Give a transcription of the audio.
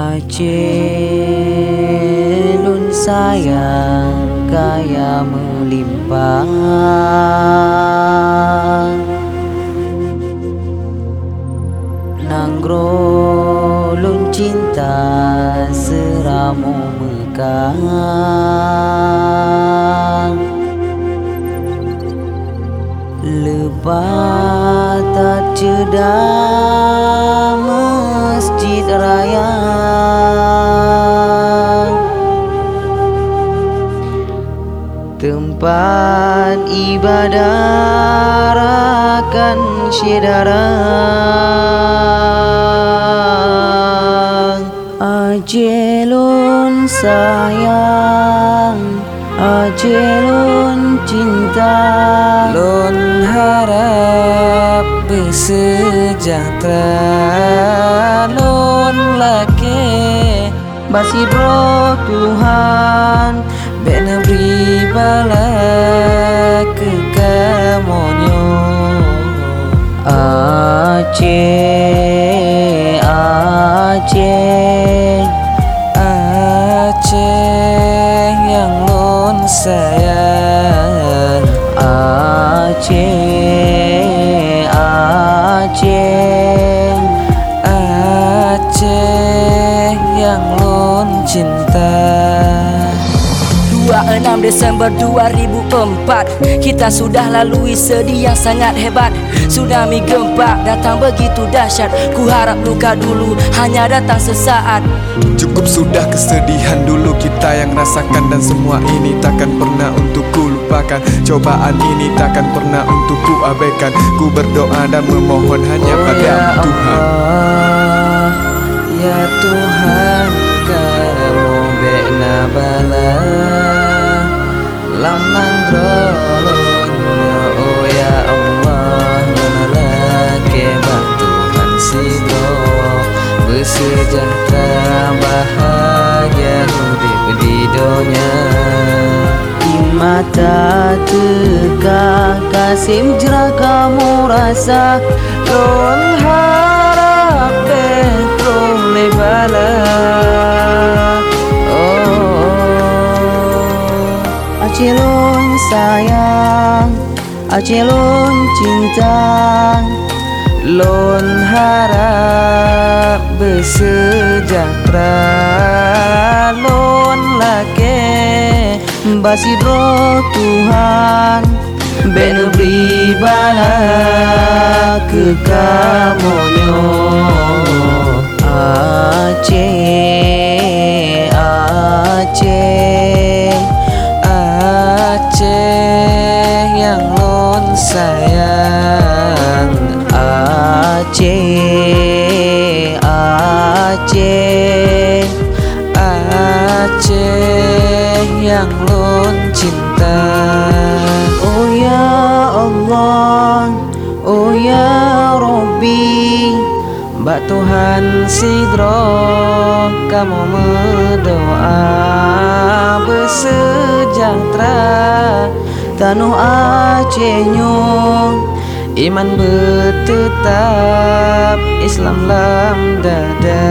Aceh lun sayang kaya melimpah. Nanggro lun cinta seramu mekah Lepas tak cedah Tempat ibadah rakan syedarang Ajelun sayang Ajelun cinta. Lon harap bersejahtera. Lon laki Basidro Tuhan. Bena beri balake kamonyo ace ace ace yang lon saya 26 Desember 2004 Kita sudah lalui sedih yang sangat hebat. Tsunami gempa datang begitu dahsyat. Ku harap luka dulu hanya datang sesaat. Cukup sudah kesedihan dulu kita yang rasakan Dan semua ini takkan pernah untuk ku lupakan. Cobaan ini takkan pernah untuk ku abaikan. Ku berdoa dan memohon hanya Oh pada ya Tuhan Allah Bersejahtera bahagia Hidup di dunia. Di mata teka Kasim jerah kamu rasa. Lon harap Betul lebala. Oh. Aceh lon sayang Aceh lon cinta Lon harap bersejahtera. Lon lake Basidro Tuhan Ben bala ke kamonyo Aceh Aceh Aceh yang lon cinta. Oh ya Allah Oh ya Rabbi Mbak Tuhan Sidro Kamu berdoa Bersejahtera. Tanuh Aceh nyung Iman bertetap Islam lam dada